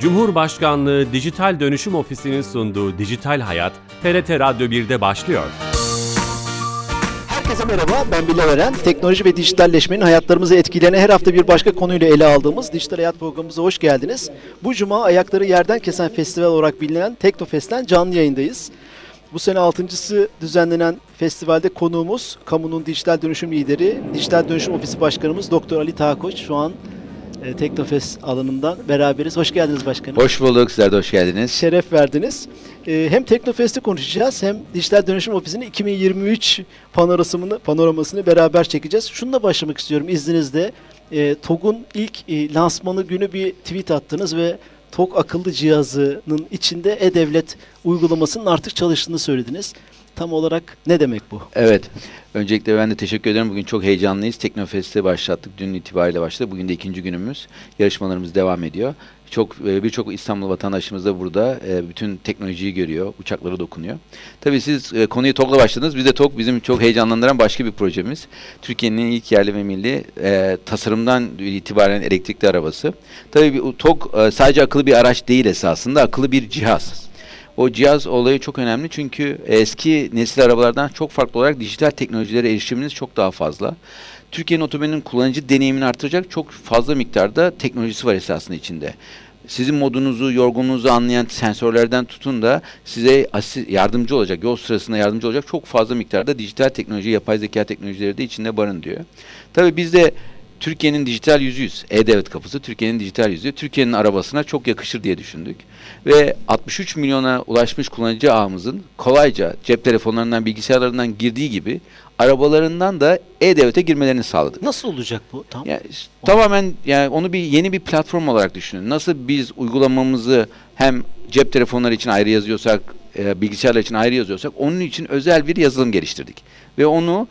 Cumhurbaşkanlığı Dijital Dönüşüm Ofisi'nin sunduğu Dijital Hayat, TRT Radyo 1'de başlıyor. Herkese merhaba, ben Bilal Eren. Teknoloji ve dijitalleşmenin hayatlarımızı etkileyen her hafta bir başka konuyla ele aldığımız Dijital Hayat programımıza hoş geldiniz. Bu cuma ayakları yerden kesen festival olarak bilinen Teknofest'ten canlı yayındayız. Bu sene altıncısı düzenlenen festivalde konuğumuz kamunun dijital dönüşüm lideri, Dijital Dönüşüm Ofisi Başkanımız Doktor Ali Tağkoç. Şu an e, Teknofest alanından beraberiz. Hoş geldiniz başkanım. Hoş bulduk. Sizler de hoş geldiniz. Şeref verdiniz. E, hem Teknofest'i konuşacağız hem Dijital Dönüşüm Ofisi'nin 2023 panoramasını, panoramasını beraber çekeceğiz. Şununla başlamak istiyorum izninizle. E, TOG'un ilk e, lansmanı günü bir tweet attınız ve TOG akıllı cihazının içinde e-devlet uygulamasının artık çalıştığını söylediniz. Tam olarak ne demek bu? Evet. Öncelikle ben de teşekkür ederim. Bugün çok heyecanlıyız. Teknofest'e başlattık. Dün itibariyle başladı. Bugün de ikinci günümüz. Yarışmalarımız devam ediyor. Çok e, birçok İstanbul vatandaşımız da burada e, bütün teknolojiyi görüyor, uçaklara dokunuyor. Tabii siz e, konuyu TOG'la başladınız. Biz de TOG bizim çok heyecanlandıran başka bir projemiz. Türkiye'nin ilk yerli ve milli tasarımdan itibaren elektrikli arabası. Tabii TOG sadece akıllı bir araç değil esasında, akıllı bir cihaz. O cihaz olayı çok önemli çünkü eski nesil arabalardan çok farklı olarak dijital teknolojilere erişiminiz çok daha fazla. Türkiye'nin otomobilinin kullanıcı deneyimini artıracak çok fazla miktarda teknolojisi var esasında içinde. Sizin modunuzu, yorgunluğunuzu anlayan sensörlerden tutun da size yardımcı olacak, yol sırasında yardımcı olacak çok fazla miktarda dijital teknoloji, yapay zeka teknolojileri de içinde barındırıyor. Tabii biz de Türkiye'nin dijital yüzüyüz. E-Devlet kapısı Türkiye'nin dijital yüzü. Türkiye'nin arabasına çok yakışır diye düşündük. Ve 63 milyona ulaşmış kullanıcı ağımızın kolayca cep telefonlarından, bilgisayarlarından girdiği gibi arabalarından da E-Devlet'e girmelerini sağladık. Nasıl olacak bu? Tam? Yani, tamamen yani onu bir yeni bir platform olarak düşünün. Nasıl biz uygulamamızı hem cep telefonları için ayrı yazıyorsak, e, bilgisayarlar için ayrı yazıyorsak onun için özel bir yazılım geliştirdik. Ve onu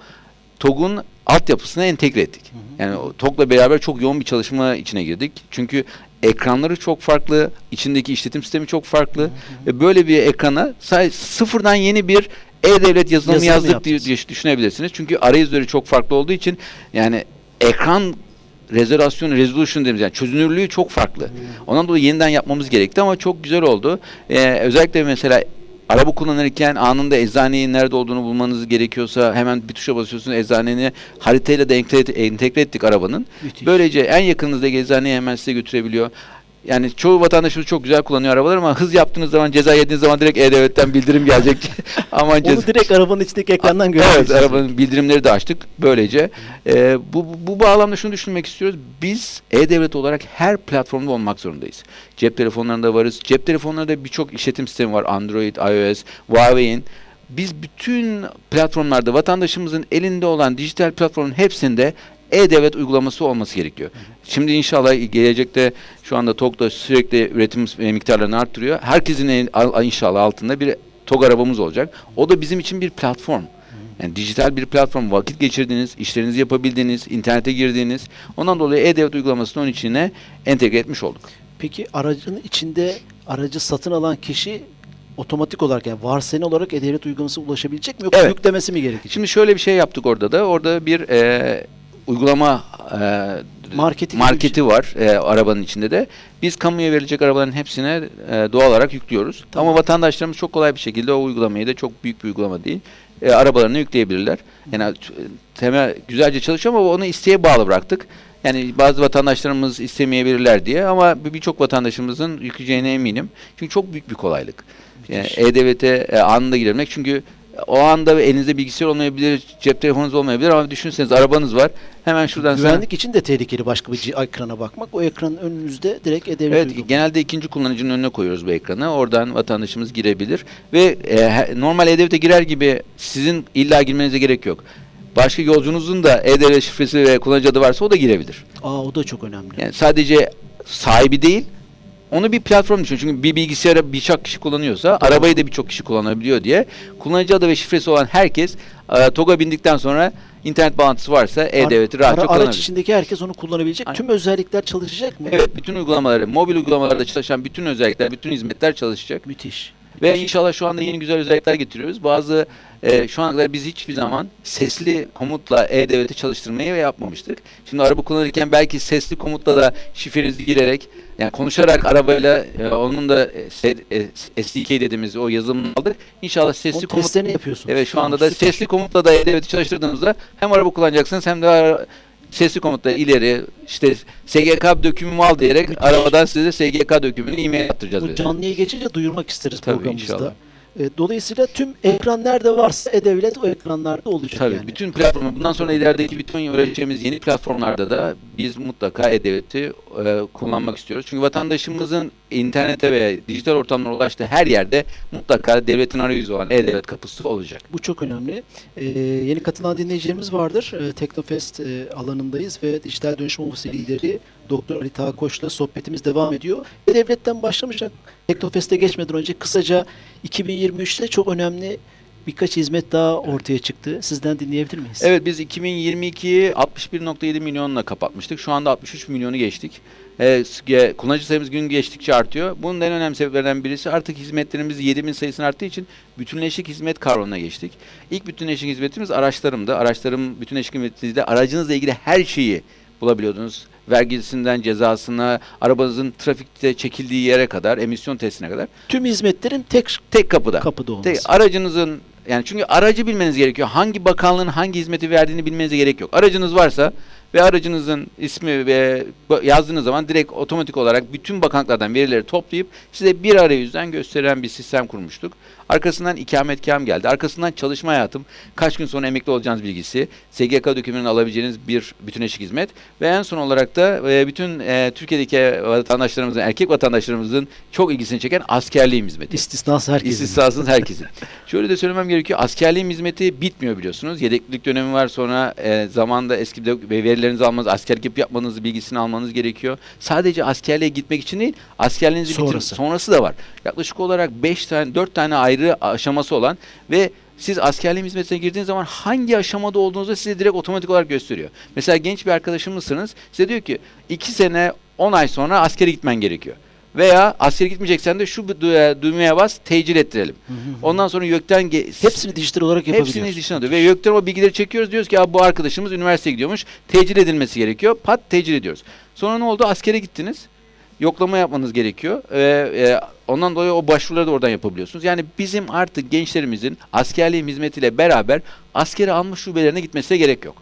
TOG'un altyapısına entegre ettik. Hı hı. Yani TOG'la beraber çok yoğun bir çalışma içine girdik. Çünkü ekranları çok farklı, içindeki işletim sistemi çok farklı. Hı hı. Ve böyle bir ekrana sıfırdan yeni bir e-devlet yazılımı Yazılım yazdık diye, diye düşünebilirsiniz. Çünkü arayüzleri çok farklı olduğu için yani ekran rezervasyon, resolution dediğimiz yani çözünürlüğü çok farklı. Hmm. Ondan dolayı yeniden yapmamız gerekti ama çok güzel oldu. Ee, özellikle mesela Araba kullanırken anında eczanenin nerede olduğunu bulmanız gerekiyorsa hemen bir tuşa basıyorsunuz eczaneni haritayla da entegre, entegre ettik arabanın. Müthiş. Böylece en yakınınızdaki eczaneye hemen size götürebiliyor. Yani çoğu vatandaşımız çok güzel kullanıyor arabalar ama hız yaptığınız zaman ceza yediğiniz zaman direkt E-Devlet'ten bildirim gelecek. Aman Onu ceza... direkt arabanın içindeki ekrandan görüyoruz. Evet arabanın bildirimleri de açtık böylece. Ee, bu, bu bağlamda şunu düşünmek istiyoruz. Biz E-Devlet olarak her platformda olmak zorundayız. Cep telefonlarında varız. Cep telefonlarında birçok işletim sistemi var. Android, iOS, Huawei'in biz bütün platformlarda vatandaşımızın elinde olan dijital platformun hepsinde e-devlet uygulaması olması gerekiyor. Şimdi inşallah gelecekte şu anda TOG'da sürekli üretim miktarlarını arttırıyor. Herkesin inşallah altında bir TOG arabamız olacak. O da bizim için bir platform. Yani dijital bir platform vakit geçirdiğiniz, işlerinizi yapabildiğiniz, internete girdiğiniz. Ondan dolayı e-devlet uygulamasını onun içine entegre etmiş olduk. Peki aracın içinde aracı satın alan kişi otomatik olarak yani varsayılan olarak e-devlet uygulaması ulaşabilecek mi yoksa evet. yüklemesi mi gerekecek? Şimdi şöyle bir şey yaptık orada da. Orada bir e, uygulama e, marketi, marketi var e, arabanın içinde de. Biz kamuya verilecek arabaların hepsine e, doğal olarak yüklüyoruz. Tamam. Ama vatandaşlarımız çok kolay bir şekilde o uygulamayı da çok büyük bir uygulama değil. E, arabalarına yükleyebilirler. Yani temel güzelce çalışıyor ama onu isteğe bağlı bıraktık. Yani bazı vatandaşlarımız istemeyebilirler diye ama birçok vatandaşımızın yükleyeceğine eminim. Çünkü çok büyük bir kolaylık. Yani E-Devlet'e e, anında girmek. Çünkü o anda elinizde bilgisayar olmayabilir, cep telefonunuz olmayabilir ama düşünseniz arabanız var. Hemen şuradan Güvenlik sana... için de tehlikeli başka bir ekrana bakmak. O ekranın önünüzde direkt edebilir. Evet, uygulama. genelde ikinci kullanıcının önüne koyuyoruz bu ekranı. Oradan vatandaşımız girebilir ve e, normal e-devlete girer gibi sizin illa girmenize gerek yok. Başka yolcunuzun da e-devlet şifresi ve kullanıcı adı varsa o da girebilir. Aa o da çok önemli. Yani sadece sahibi değil, onu bir platform düşün. Çünkü bir bilgisayara birçok kişi kullanıyorsa Doğru. arabayı da birçok kişi kullanabiliyor diye kullanıcı adı ve şifresi olan herkes e, TOG'a bindikten sonra internet bağlantısı varsa e-devleti rahatça kullanabilir. Araç içindeki herkes onu kullanabilecek. Aynen. Tüm özellikler çalışacak mı? Evet, bütün uygulamaları, mobil uygulamalarda çalışan bütün özellikler, bütün hizmetler çalışacak. Müthiş. Ve inşallah şu anda yeni güzel özellikler getiriyoruz. Bazı e, şu ana kadar biz hiçbir zaman sesli komutla E-Devlet'i çalıştırmayı ve yapmamıştık. Şimdi araba kullanırken belki sesli komutla da şifrenizi girerek yani konuşarak arabayla e, onun da e, e, SDK dediğimiz o yazılımını aldık. İnşallah sesli komut yapıyorsunuz. Evet şu anda da sesli komutla da E-Devlet'i çalıştırdığınızda hem araba kullanacaksınız hem de ara- sesli komutla ileri işte SGK dökümümü al diyerek Müthiş. arabadan size SGK dökümünü e-mail yaptıracağız. Bu canlıya geçince duyurmak isteriz Tabii, programımızda. inşallah. E, Dolayısıyla tüm ekran nerede varsa E-Devlet o ekranlarda olacak Tabii yani. bütün platform bundan sonra ilerideki bütün üreteceğimiz yeni platformlarda da biz mutlaka E-Devlet'i e, kullanmak istiyoruz. Çünkü vatandaşımızın internete ve dijital ortamlara ulaştığı her yerde mutlaka devletin arayüzü olan E-Devlet kapısı olacak. Bu çok önemli. Ee, yeni katılan dinleyicilerimiz vardır. Ee, Teknofest e, alanındayız ve dijital dönüşüm ofisi lideri Doktor Ali Taha Koç'la sohbetimiz devam ediyor. Ve devletten başlamışak Teknofest'e geçmeden önce kısaca 2023'te çok önemli birkaç hizmet daha ortaya çıktı. Sizden dinleyebilir miyiz? Evet biz 2022'yi 61.7 milyonla kapatmıştık. Şu anda 63 milyonu geçtik. E, kullanıcı sayımız gün geçtikçe artıyor. Bunun en önemli sebeplerinden birisi artık hizmetlerimiz 7000 sayısının arttığı için bütünleşik hizmet kavramına geçtik. İlk bütünleşik hizmetimiz araçlarımdı. Araçlarım bütünleşik hizmetinizde aracınızla ilgili her şeyi bulabiliyordunuz. Vergisinden cezasına, arabanızın trafikte çekildiği yere kadar, emisyon testine kadar. Tüm hizmetlerin tek Tek kapıda. kapıda olması. Tek, aracınızın yani çünkü aracı bilmeniz gerekiyor. Hangi bakanlığın hangi hizmeti verdiğini bilmenize gerek yok. Aracınız varsa ve aracınızın ismi ve yazdığınız zaman direkt otomatik olarak bütün bakanlıklardan verileri toplayıp size bir arayüzden gösteren bir sistem kurmuştuk. Arkasından ikametgahım geldi. Arkasından çalışma hayatım, kaç gün sonra emekli olacağınız bilgisi, SGK dökümünü alabileceğiniz bir bütünleşik hizmet ve en son olarak da e, bütün e, Türkiye'deki vatandaşlarımızın, erkek vatandaşlarımızın çok ilgisini çeken askerliğim hizmeti. İstisnası herkesin. İstisnasız herkesin. Şöyle de söylemem gerekiyor. Askerliğin hizmeti bitmiyor biliyorsunuz. Yedeklilik dönemi var. Sonra e, zamanda eski bir de verilerinizi almanız, askerlik yapmanız, bilgisini almanız gerekiyor. Sadece askerliğe gitmek için değil, askerliğinizi Sonrası. sonrası da var. Yaklaşık olarak 5 tane, 4 tane ayrı aşaması olan ve siz askerliğin hizmetine girdiğiniz zaman hangi aşamada olduğunuzu size direkt otomatik olarak gösteriyor. Mesela genç bir arkadaşımızsınız. Size diyor ki 2 sene 10 ay sonra askere gitmen gerekiyor. Veya askere gitmeyeceksen de şu dü- düğmeye bas, tecil ettirelim. Hı hı hı. Ondan sonra YÖK'ten Hepsini dijital olarak yapabiliyoruz. hepsini atıyor. Ve YÖK'ten o bilgileri çekiyoruz. Diyoruz ki "Abi bu arkadaşımız üniversiteye gidiyormuş. Tecil edilmesi gerekiyor. Pat tecil ediyoruz. Sonra ne oldu? Askere gittiniz. Yoklama yapmanız gerekiyor. Ve e, ondan dolayı o başvuruları da oradan yapabiliyorsunuz. Yani bizim artık gençlerimizin askerliğin hizmetiyle beraber askere almış şubelerine gitmesine gerek yok.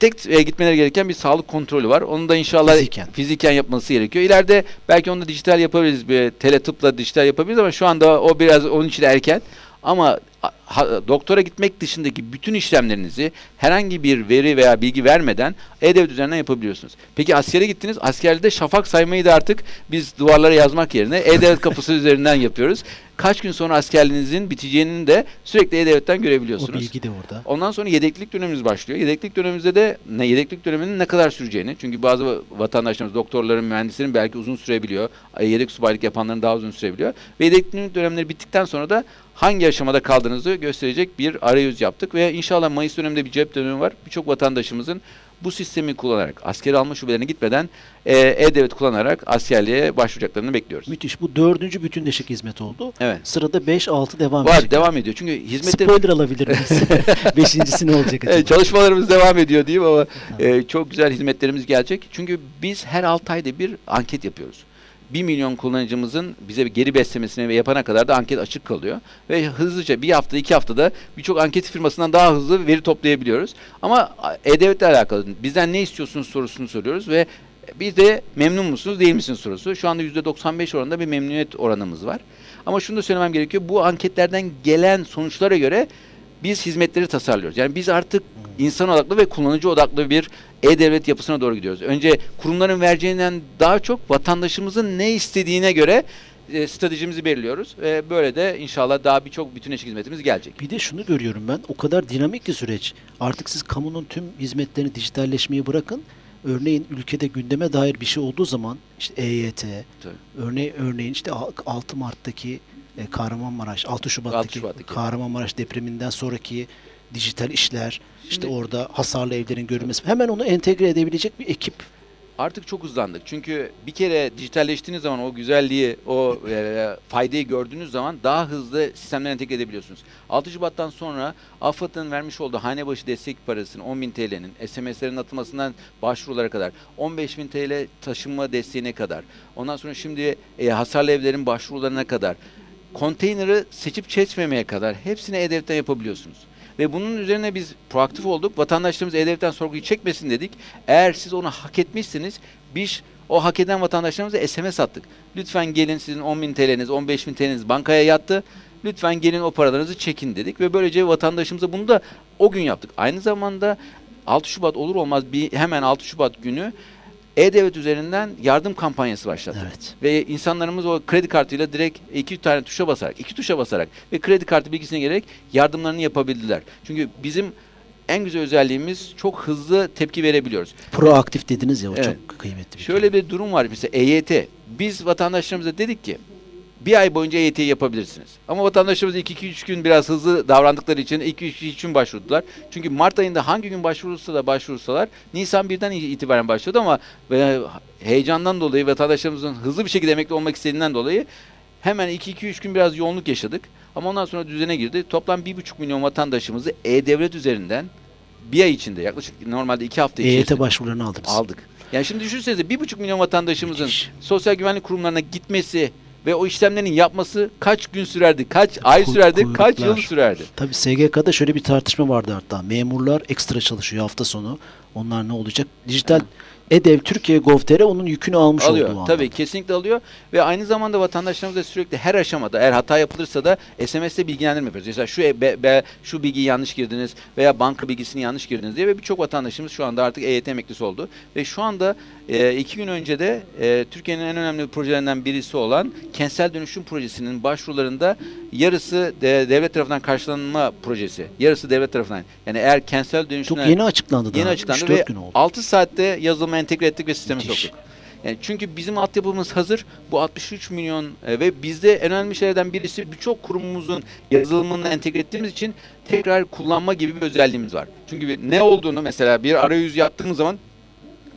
Tek e, gitmeleri gereken bir sağlık kontrolü var. Onu da inşallah Fiziken. fiziken yapması gerekiyor. İleride belki onu da dijital yapabiliriz. Bir teletıpla dijital yapabiliriz ama şu anda o biraz onun için erken. Ama ha- doktora gitmek dışındaki bütün işlemlerinizi herhangi bir veri veya bilgi vermeden E-Devlet üzerinden yapabiliyorsunuz. Peki askere gittiniz. Askerde şafak saymayı da artık biz duvarlara yazmak yerine E-Devlet kapısı üzerinden yapıyoruz. Kaç gün sonra askerliğinizin biteceğini de sürekli E-Devlet'ten O görebiliyorsunuz. bilgi de orada. Ondan sonra yedeklik dönemimiz başlıyor. Yedeklik dönemimizde de ne yedeklik döneminin ne kadar süreceğini çünkü bazı vatandaşlarımız, doktorların, mühendislerin belki uzun sürebiliyor. Yedek subaylık yapanların daha uzun sürebiliyor. Ve yedeklik dönemleri bittikten sonra da hangi aşamada kaldığınızı gösterecek bir arayüz yaptık ve inşallah Mayıs döneminde bir cep dönemi var. Birçok vatandaşımızın bu sistemi kullanarak askeri alma şubelerine gitmeden e, E-Devlet kullanarak askerliğe başvuracaklarını bekliyoruz. Müthiş. Bu dördüncü bütünleşik hizmet oldu. Evet. Sırada 5-6 devam Var, edecek. devam ediyor. Çünkü hizmetler Spoiler alabilir miyiz? Beşincisi ne olacak acaba? Çalışmalarımız devam ediyor diyeyim ama e, çok güzel hizmetlerimiz gelecek. Çünkü biz her 6 ayda bir anket yapıyoruz. 1 milyon kullanıcımızın bize geri beslemesine ve yapana kadar da anket açık kalıyor. Ve hızlıca bir hafta iki haftada birçok anket firmasından daha hızlı veri toplayabiliyoruz. Ama E-Devlet'le alakalı bizden ne istiyorsunuz sorusunu soruyoruz ve bir de memnun musunuz değil misiniz sorusu. Şu anda %95 oranında bir memnuniyet oranımız var. Ama şunu da söylemem gerekiyor. Bu anketlerden gelen sonuçlara göre biz hizmetleri tasarlıyoruz. Yani biz artık insan odaklı ve kullanıcı odaklı bir e-devlet yapısına doğru gidiyoruz. Önce kurumların vereceğinden daha çok vatandaşımızın ne istediğine göre e, stratejimizi belirliyoruz. Ve böyle de inşallah daha birçok bütünleşik hizmetimiz gelecek. Bir de şunu görüyorum ben. O kadar dinamik ki süreç. Artık siz kamunun tüm hizmetlerini dijitalleşmeyi bırakın. Örneğin ülkede gündeme dair bir şey olduğu zaman işte EYT, Tabii. örneğin, örneğin işte al- 6 Mart'taki e, Kahramanmaraş, 6 Şubat'taki, 6 Şubat'taki. Kahramanmaraş depreminden sonraki dijital işler, işte Şimdi- orada hasarlı evlerin görülmesi. Hemen onu entegre edebilecek bir ekip Artık çok hızlandık. Çünkü bir kere dijitalleştiğiniz zaman o güzelliği, o e, faydayı gördüğünüz zaman daha hızlı sistemlere entegre edebiliyorsunuz. 6 Şubat'tan sonra AFAD'ın vermiş olduğu hane başı destek parasının 10.000 TL'nin SMS'lerin atılmasından başvurulara kadar 15.000 TL taşınma desteğine kadar ondan sonra şimdi e, hasarlı evlerin başvurularına kadar konteyneri seçip seçmemeye kadar hepsini E-Devlet'ten yapabiliyorsunuz. Ve bunun üzerine biz proaktif olduk. Vatandaşlarımız E-Devlet'ten sorguyu çekmesin dedik. Eğer siz onu hak etmişsiniz biz o hak eden vatandaşlarımıza SMS attık. Lütfen gelin sizin 10.000 TL'niz, 15.000 TL'niz bankaya yattı. Lütfen gelin o paralarınızı çekin dedik. Ve böylece vatandaşımıza bunu da o gün yaptık. Aynı zamanda 6 Şubat olur olmaz bir hemen 6 Şubat günü E-Devlet üzerinden yardım kampanyası başlattık. Evet. Ve insanlarımız o kredi kartıyla direkt iki tane tuşa basarak, iki tuşa basarak ve kredi kartı bilgisine gerek yardımlarını yapabildiler. Çünkü bizim en güzel özelliğimiz çok hızlı tepki verebiliyoruz. Proaktif dediniz ya o Evet. çok kıymetli bir Şöyle bir durum var mesela EYT. Biz vatandaşlarımıza dedik ki bir ay boyunca EYT'yi yapabilirsiniz. Ama vatandaşlarımız 2-3 gün biraz hızlı davrandıkları için 2-3 gün başvurdular. Çünkü Mart ayında hangi gün başvurursa da başvursalar Nisan 1'den itibaren başladı ama ve heyecandan dolayı vatandaşlarımızın hızlı bir şekilde emekli olmak istediğinden dolayı hemen 2-2-3 gün biraz yoğunluk yaşadık. Ama ondan sonra düzene girdi. Toplam 1,5 milyon vatandaşımızı E-Devlet üzerinden bir ay içinde yaklaşık normalde 2 hafta EYT içerisinde başvurularını aldınız. aldık. Yani şimdi düşünsenize bir buçuk milyon vatandaşımızın Müthiş. sosyal güvenlik kurumlarına gitmesi ve o işlemlerin yapması kaç gün sürerdi, kaç ay Kuy- sürerdi, kaç yıl sürerdi. Tabii SGK'da şöyle bir tartışma vardı hatta. Memurlar ekstra çalışıyor hafta sonu. Onlar ne olacak? Dijital EDEV Türkiye Gov.tr onun yükünü almış alıyor. anda. Tabii kesinlikle alıyor ve aynı zamanda vatandaşlarımız da sürekli her aşamada eğer hata yapılırsa da SMS'le bilgilendirme yapıyoruz. Mesela şu e- be- be- şu bilgiyi yanlış girdiniz veya banka bilgisini yanlış girdiniz diye ve birçok vatandaşımız şu anda artık EYT emeklisi oldu ve şu anda e, iki gün önce de e, Türkiye'nin en önemli projelerinden birisi olan kentsel dönüşüm projesinin başvurularında yarısı de, devlet tarafından karşılanma projesi. Yarısı devlet tarafından. Yani eğer kentsel dönüşüm Çok yeni açıklandı daha. Yeni açıklandı 3-4 ve gün oldu. 6 saatte yazılıma entegre ettik ve sisteme Müthiş. soktuk. Yani çünkü bizim altyapımız hazır. Bu 63 milyon e, ve bizde en önemli şeylerden birisi birçok kurumumuzun yazılımını entegre ettiğimiz için tekrar kullanma gibi bir özelliğimiz var. Çünkü ne olduğunu mesela bir arayüz yaptığımız zaman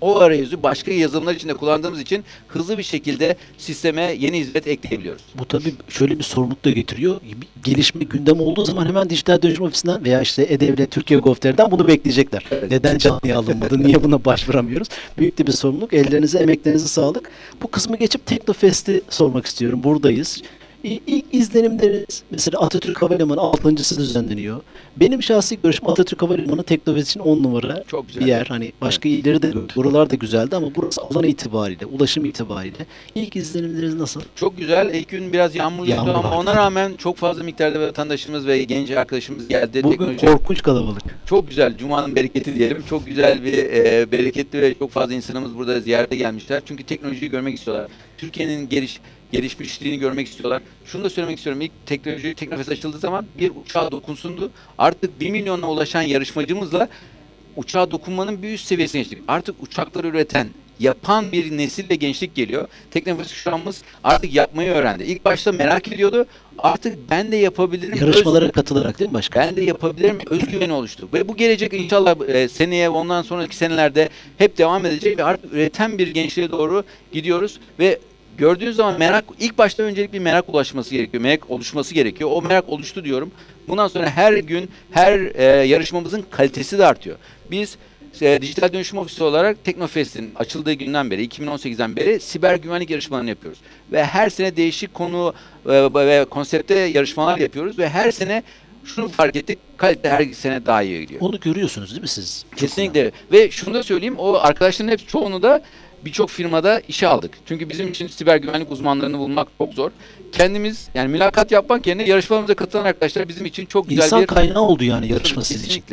o arayüzü başka yazılımlar içinde kullandığımız için hızlı bir şekilde sisteme yeni hizmet ekleyebiliyoruz. Bu tabii şöyle bir sorumluluk da getiriyor. Gelişme gündem olduğu zaman hemen dijital dönüşüm ofisinden veya işte E-Devlet Türkiye Gov.tr'den bunu bekleyecekler. Evet. Neden canlıya alınmadı? Niye buna başvuramıyoruz? Büyük de bir sorumluluk. Ellerinize, emeklerinize sağlık. Bu kısmı geçip Teknofest'i sormak istiyorum. Buradayız. İlk izlenimleriniz mesela Atatürk Havalimanı 6.sı düzenleniyor. Benim şahsi görüşüm Atatürk Havalimanı Teknofest için 10 numara Çok güzel. bir yer. Hani başka illeri de gördük. Buralar da güzeldi ama burası alan itibariyle, ulaşım itibariyle. İlk izlenimleriniz nasıl? Çok güzel. İlk gün biraz yağmurluydu Yağmur ama ona rağmen çok fazla miktarda vatandaşımız ve genç arkadaşımız geldi. Bugün Teknoloji- korkunç kalabalık. Çok güzel. Cuma'nın bereketi diyelim. Çok güzel bir e, bereketli ve çok fazla insanımız burada ziyarete gelmişler. Çünkü teknolojiyi görmek istiyorlar. Türkiye'nin geliş gelişmişliğini görmek istiyorlar. Şunu da söylemek istiyorum. İlk teknoloji Teknofest açıldığı zaman bir uçağa dokunsundu. Artık 1 milyona ulaşan yarışmacımızla uçağa dokunmanın bir üst seviyesine geçtik. Artık uçakları üreten, yapan bir nesil ve gençlik geliyor. Teknofest kuşağımız artık yapmayı öğrendi. İlk başta merak ediyordu. Artık ben de yapabilirim. Yarışmalara katılarak değil mi başkan? Ben de yapabilirim özgüveni oluştu. Ve bu gelecek inşallah e, seneye ondan sonraki senelerde hep devam edecek ve artık üreten bir gençliğe doğru gidiyoruz ve gördüğünüz zaman merak ilk başta öncelik bir merak ulaşması gerekiyor. Merak oluşması gerekiyor. O merak oluştu diyorum. Bundan sonra her gün her e, yarışmamızın kalitesi de artıyor. Biz e, Dijital Dönüşüm Ofisi olarak Teknofest'in açıldığı günden beri 2018'den beri siber güvenlik yarışmalarını yapıyoruz. Ve her sene değişik konu e, ve konsepte yarışmalar yapıyoruz ve her sene şunu fark ettik. Kalite her sene daha iyi gidiyor. Onu görüyorsunuz değil mi siz? Kesinlikle. Ve şunu da söyleyeyim. O arkadaşların hepsi çoğunu da birçok firmada işe aldık. Çünkü bizim için siber güvenlik uzmanlarını bulmak çok zor. Kendimiz yani mülakat yapmak yerine yarışmalarımıza katılan arkadaşlar bizim için çok güzel İnsan bir kaynağı oldu yani yarışma sizin için.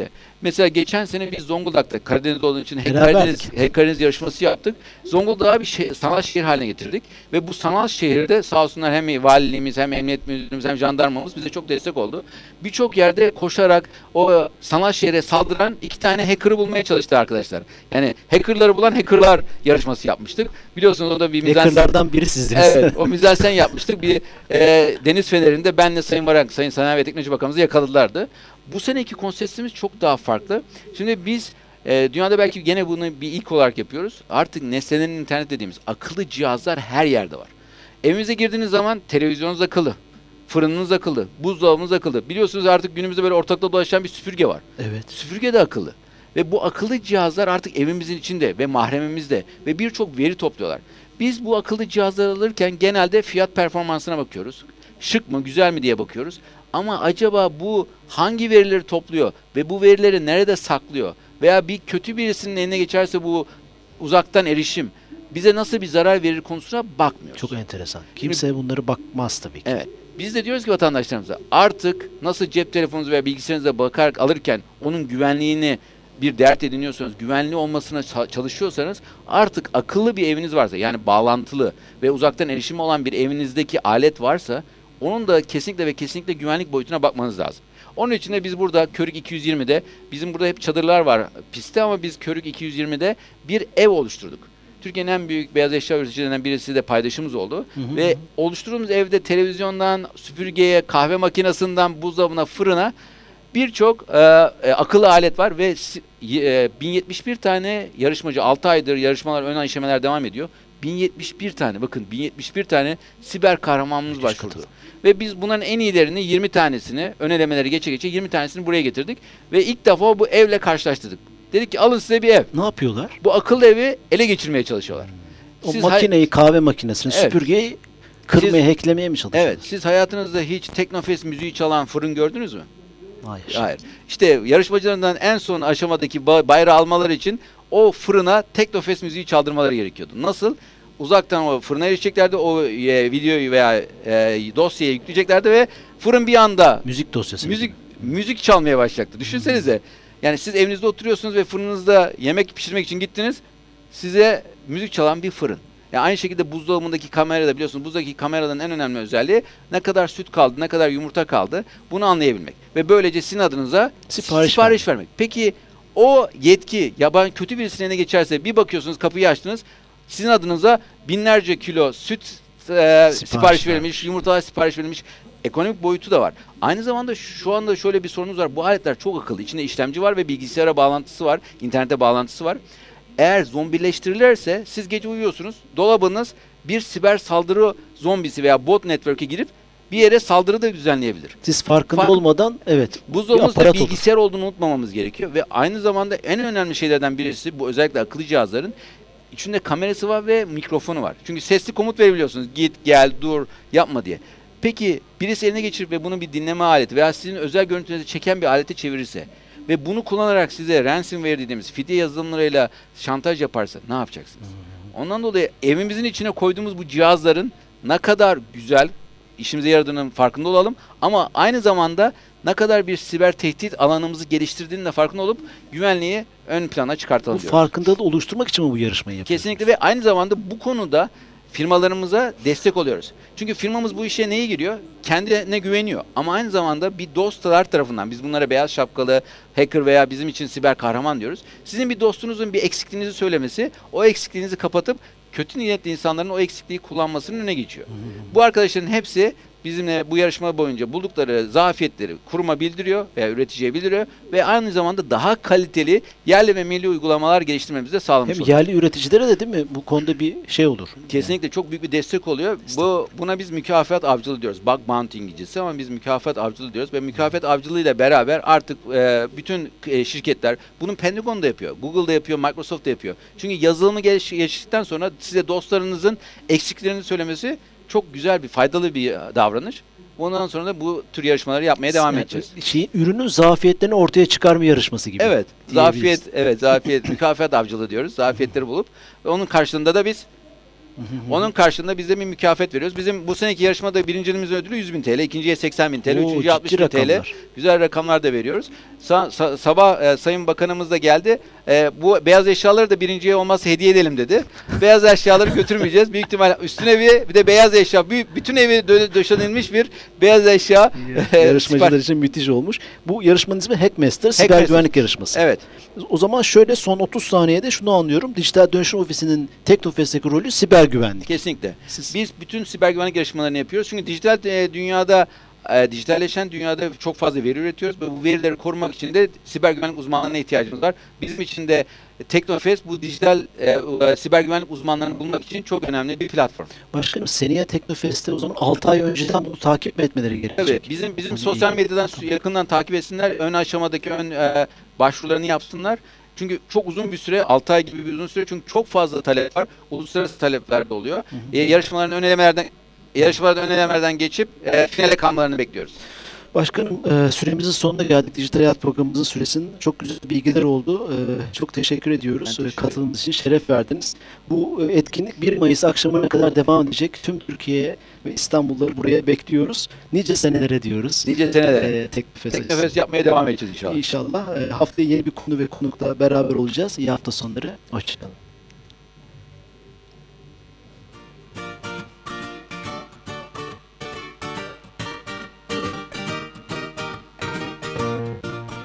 Mesela geçen sene biz Zonguldak'ta Karadeniz olduğu için. Hekkaradeniz, Hekkaradeniz yarışması yaptık. Zonguldak'ı bir şey, sanal şehir haline getirdik. Ve bu sanal şehirde sağ olsunlar hem valiliğimiz hem emniyet müdürümüz hem jandarmamız bize çok destek oldu. Birçok yerde koşarak o sanal şehre saldıran iki tane hacker'ı bulmaya çalıştı arkadaşlar. Yani hacker'ları bulan hacker'lar yarışması yapmıştık. Biliyorsunuz o da bir mizansen- Hackerlardan biri sizdiniz. Evet, o mizansen yapmıştık. Bir e, deniz fenerinde benle Sayın Varank, Sayın Sanayi ve Teknoloji Bakanımızı yakaladılardı. Bu seneki konseptimiz çok daha farklı. Şimdi biz E, dünyada belki gene bunu bir ilk olarak yapıyoruz. Artık nesnelerin internet dediğimiz akıllı cihazlar her yerde var. Evinize girdiğiniz zaman televizyonunuz akıllı, fırınınız akıllı, buzdolabınız akıllı. Biliyorsunuz artık günümüzde böyle ortakta dolaşan bir süpürge var. Evet. Süpürge de akıllı. Ve bu akıllı cihazlar artık evimizin içinde ve mahremimizde ve birçok veri topluyorlar. Biz bu akıllı cihazları alırken genelde fiyat performansına bakıyoruz. Şık mı, güzel mi diye bakıyoruz. Ama acaba bu hangi verileri topluyor ve bu verileri nerede saklıyor? Veya bir kötü birisinin eline geçerse bu uzaktan erişim bize nasıl bir zarar verir konusuna bakmıyoruz. Çok enteresan. Kimse bunları bakmaz tabii ki. Evet. Biz de diyoruz ki vatandaşlarımıza artık nasıl cep telefonunuza veya bilgisayarınıza bakarak alırken onun güvenliğini bir dert ediniyorsanız, güvenli olmasına ça- çalışıyorsanız artık akıllı bir eviniz varsa yani bağlantılı ve uzaktan erişimi olan bir evinizdeki alet varsa onun da kesinlikle ve kesinlikle güvenlik boyutuna bakmanız lazım. Onun için de biz burada Körük 220'de bizim burada hep çadırlar var pistte ama biz Körük 220'de bir ev oluşturduk. Türkiye'nin en büyük beyaz eşya üreticilerinden birisi de paydaşımız oldu. Ve oluşturduğumuz evde televizyondan, süpürgeye, kahve makinesinden, buzdolabına, fırına birçok e, e, akıllı alet var ve e, 1071 tane yarışmacı 6 aydır yarışmalar ön aşamalar devam ediyor. 1071 tane bakın 1071 tane siber kahramanımız başvurdu. Ve biz bunların en iyilerini 20 tanesini ön elemeleri geçe geçe 20 tanesini buraya getirdik ve ilk defa bu evle karşılaştırdık. Dedik ki alın size bir ev. Ne yapıyorlar? Bu akıllı evi ele geçirmeye çalışıyorlar. O Siz makineyi, kahve makinesini, Evet. süpürgeyi kırmaya, hacklemeye mi çalışıyorlar? Evet, siz hayatınızda hiç Teknofest müziği çalan fırın gördünüz mü? Hayır. Hayır. İşte yarışmacılarından en son aşamadaki ba- bayrağı almaları için o fırına Teknofest müziği çaldırmaları gerekiyordu. Nasıl? Uzaktan o fırına erişeceklerdi, o e, videoyu veya e, dosyayı yükleyeceklerdi ve fırın bir anda Müzik dosyası. müzik müzik çalmaya başlayacaktı. Düşünsenize. Yani siz evinizde oturuyorsunuz ve fırınınızda yemek pişirmek için gittiniz. Size müzik çalan bir fırın. Yani aynı şekilde buzdolabındaki kamerada biliyorsunuz buzdaki kameradan en önemli özelliği ne kadar süt kaldı, ne kadar yumurta kaldı bunu anlayabilmek. Ve böylece sizin adınıza Sipariş sipariş, vermek. Peki o yetki yabancı kötü birisinin eline geçerse bir bakıyorsunuz kapıyı açtınız sizin adınıza binlerce kilo süt e, sipariş, verilmiş, yumurtalar sipariş verilmiş. Ekonomik boyutu da var. Aynı zamanda şu anda şöyle bir sorunumuz var. Bu aletler çok akıllı. İçinde işlemci var ve bilgisayara bağlantısı var. internete bağlantısı var. Eğer zombileştirirlerse siz gece uyuyorsunuz. Dolabınız bir siber saldırı zombisi veya bot network'e girip bir yere saldırı da düzenleyebilir. Siz farkında Fark- olmadan evet. Buzdolabımızda aparat olur. bilgisayar olduğunu unutmamamız gerekiyor ve aynı zamanda en önemli şeylerden birisi bu özellikle akıllı cihazların içinde kamerası var ve mikrofonu var. Çünkü sesli komut verebiliyorsunuz. Git, gel, dur, yapma diye. Peki birisi eline geçirip ve bunu bir dinleme aleti veya sizin özel görüntülerinizi çeken bir alete çevirirse ve bunu kullanarak size ransomware dediğimiz fidye yazılımlarıyla şantaj yaparsa ne yapacaksınız? Ondan dolayı evimizin içine koyduğumuz bu cihazların ne kadar güzel işimize yaradığının farkında olalım ama aynı zamanda ne kadar bir siber tehdit alanımızı geliştirdiğinin de farkında olup güvenliği ön plana Bu çıkartalım diyoruz. farkındalığı oluşturmak için mi bu yarışmayı yapıyorsunuz? Kesinlikle ve aynı zamanda bu konuda firmalarımıza destek oluyoruz. Çünkü firmamız bu işe neye giriyor? Kendine güveniyor. Ama aynı zamanda bir dostlar tarafından biz bunlara beyaz şapkalı hacker veya bizim için siber kahraman diyoruz. Sizin bir dostunuzun bir eksikliğinizi söylemesi o eksikliğinizi kapatıp kötü niyetli insanların o eksikliği kullanmasının önüne geçiyor. Bu arkadaşların hepsi bizimle bu yarışma boyunca buldukları zafiyetleri kuruma bildiriyor veya üreticiye bildiriyor ve aynı zamanda daha kaliteli yerli ve milli uygulamalar geliştirmemizi de sağlamış Hem oluyor. yerli üreticilere de değil mi bu konuda bir şey olur. Kesinlikle çok büyük bir destek oluyor. Bu buna biz mükafat avcılığı diyoruz. Bug bounty İngilizcesi ama biz mükafat avcılığı diyoruz ve mükafat avcılığıyla beraber artık e, bütün e, şirketler bunun Pentagon da yapıyor, Google da yapıyor, Microsoft da yapıyor. Çünkü yazılımı geliş, geçtikten sonra size dostlarınızın eksiklerini söylemesi çok güzel bir faydalı bir e, davranış. Ondan sonra da bu tür yarışmaları yapmaya devam Yani edeceğiz. Şey, ürünün zafiyetlerini ortaya çıkarma yarışması gibi. Evet, zafiyet, evet zafiyet, mükafat avcılığı diyoruz. Zafiyetleri bulup onun karşılığında da biz onun karşılığında biz de bir mükafat veriyoruz. Bizim bu seneki yarışmada birincimizin ödülü 100 bin TL, ikinciye 80 bin TL, Oo, üçüncüye ciddi 60 bin TL. rakamlar. Güzel rakamlar da veriyoruz. Sa- sa- sabah e, Sayın Bakanımız da geldi. E, bu beyaz eşyaları da birinciye olmazsa hediye edelim dedi. beyaz eşyaları götürmeyeceğiz. Büyük ihtimal üstüne bir, bir de beyaz eşya, büyük, bütün evi dö- döşenilmiş bir beyaz eşya. Yarışmacılar için müthiş olmuş. Bu yarışmanın ismi Hackmaster, siber Hackmaster. güvenlik yarışması. Evet. O zaman şöyle son 30 saniyede şunu anlıyorum. Dijital Dönüşüm Ofisi'nin Teknofest'teki rolü siber güvenlik. Kesinlikle. Siz- Biz bütün siber güvenlik yarışmalarını yapıyoruz. Çünkü dijital e, dünyada e, dijitalleşen dünyada çok fazla veri üretiyoruz ve bu verileri korumak için de siber güvenlik uzmanlarına ihtiyacımız var. Bizim için de Teknofest bu dijital e, e, siber güvenlik uzmanlarını bulmak için çok önemli bir platform. Başkanım seneye Teknofest'te o zaman 6 ay önceden bunu takip etmeleri gerekecek? Tabii bizim bizim Tabii. sosyal medyadan yakından takip etsinler. Ön aşamadaki ön e, başvurularını yapsınlar. Çünkü çok uzun bir süre, 6 ay gibi bir uzun süre çünkü çok fazla talep var. Uluslararası talepler de oluyor. E, yarışmaların ön elemelerden yarışmalardan ön elemelerden geçip e, finale kalmalarını bekliyoruz. Başkanım e, süremizin sonuna geldik. Dijital Hayat programımızın süresinin çok güzel bilgiler oldu. E, çok teşekkür ediyoruz. Ben teşekkür E, Katılımınız için şeref verdiniz. Bu e, etkinlik 1 Mayıs akşamına kadar devam edecek. Tüm Türkiye ve İstanbul'ları buraya bekliyoruz. Nice senelere diyoruz. Nice senelere. E, Teknofest Teknofest yapmaya devam edeceğiz inşallah. İnşallah. E, haftaya yeni bir konu ve konukla beraber olacağız. İyi hafta sonları. Hoşçakalın.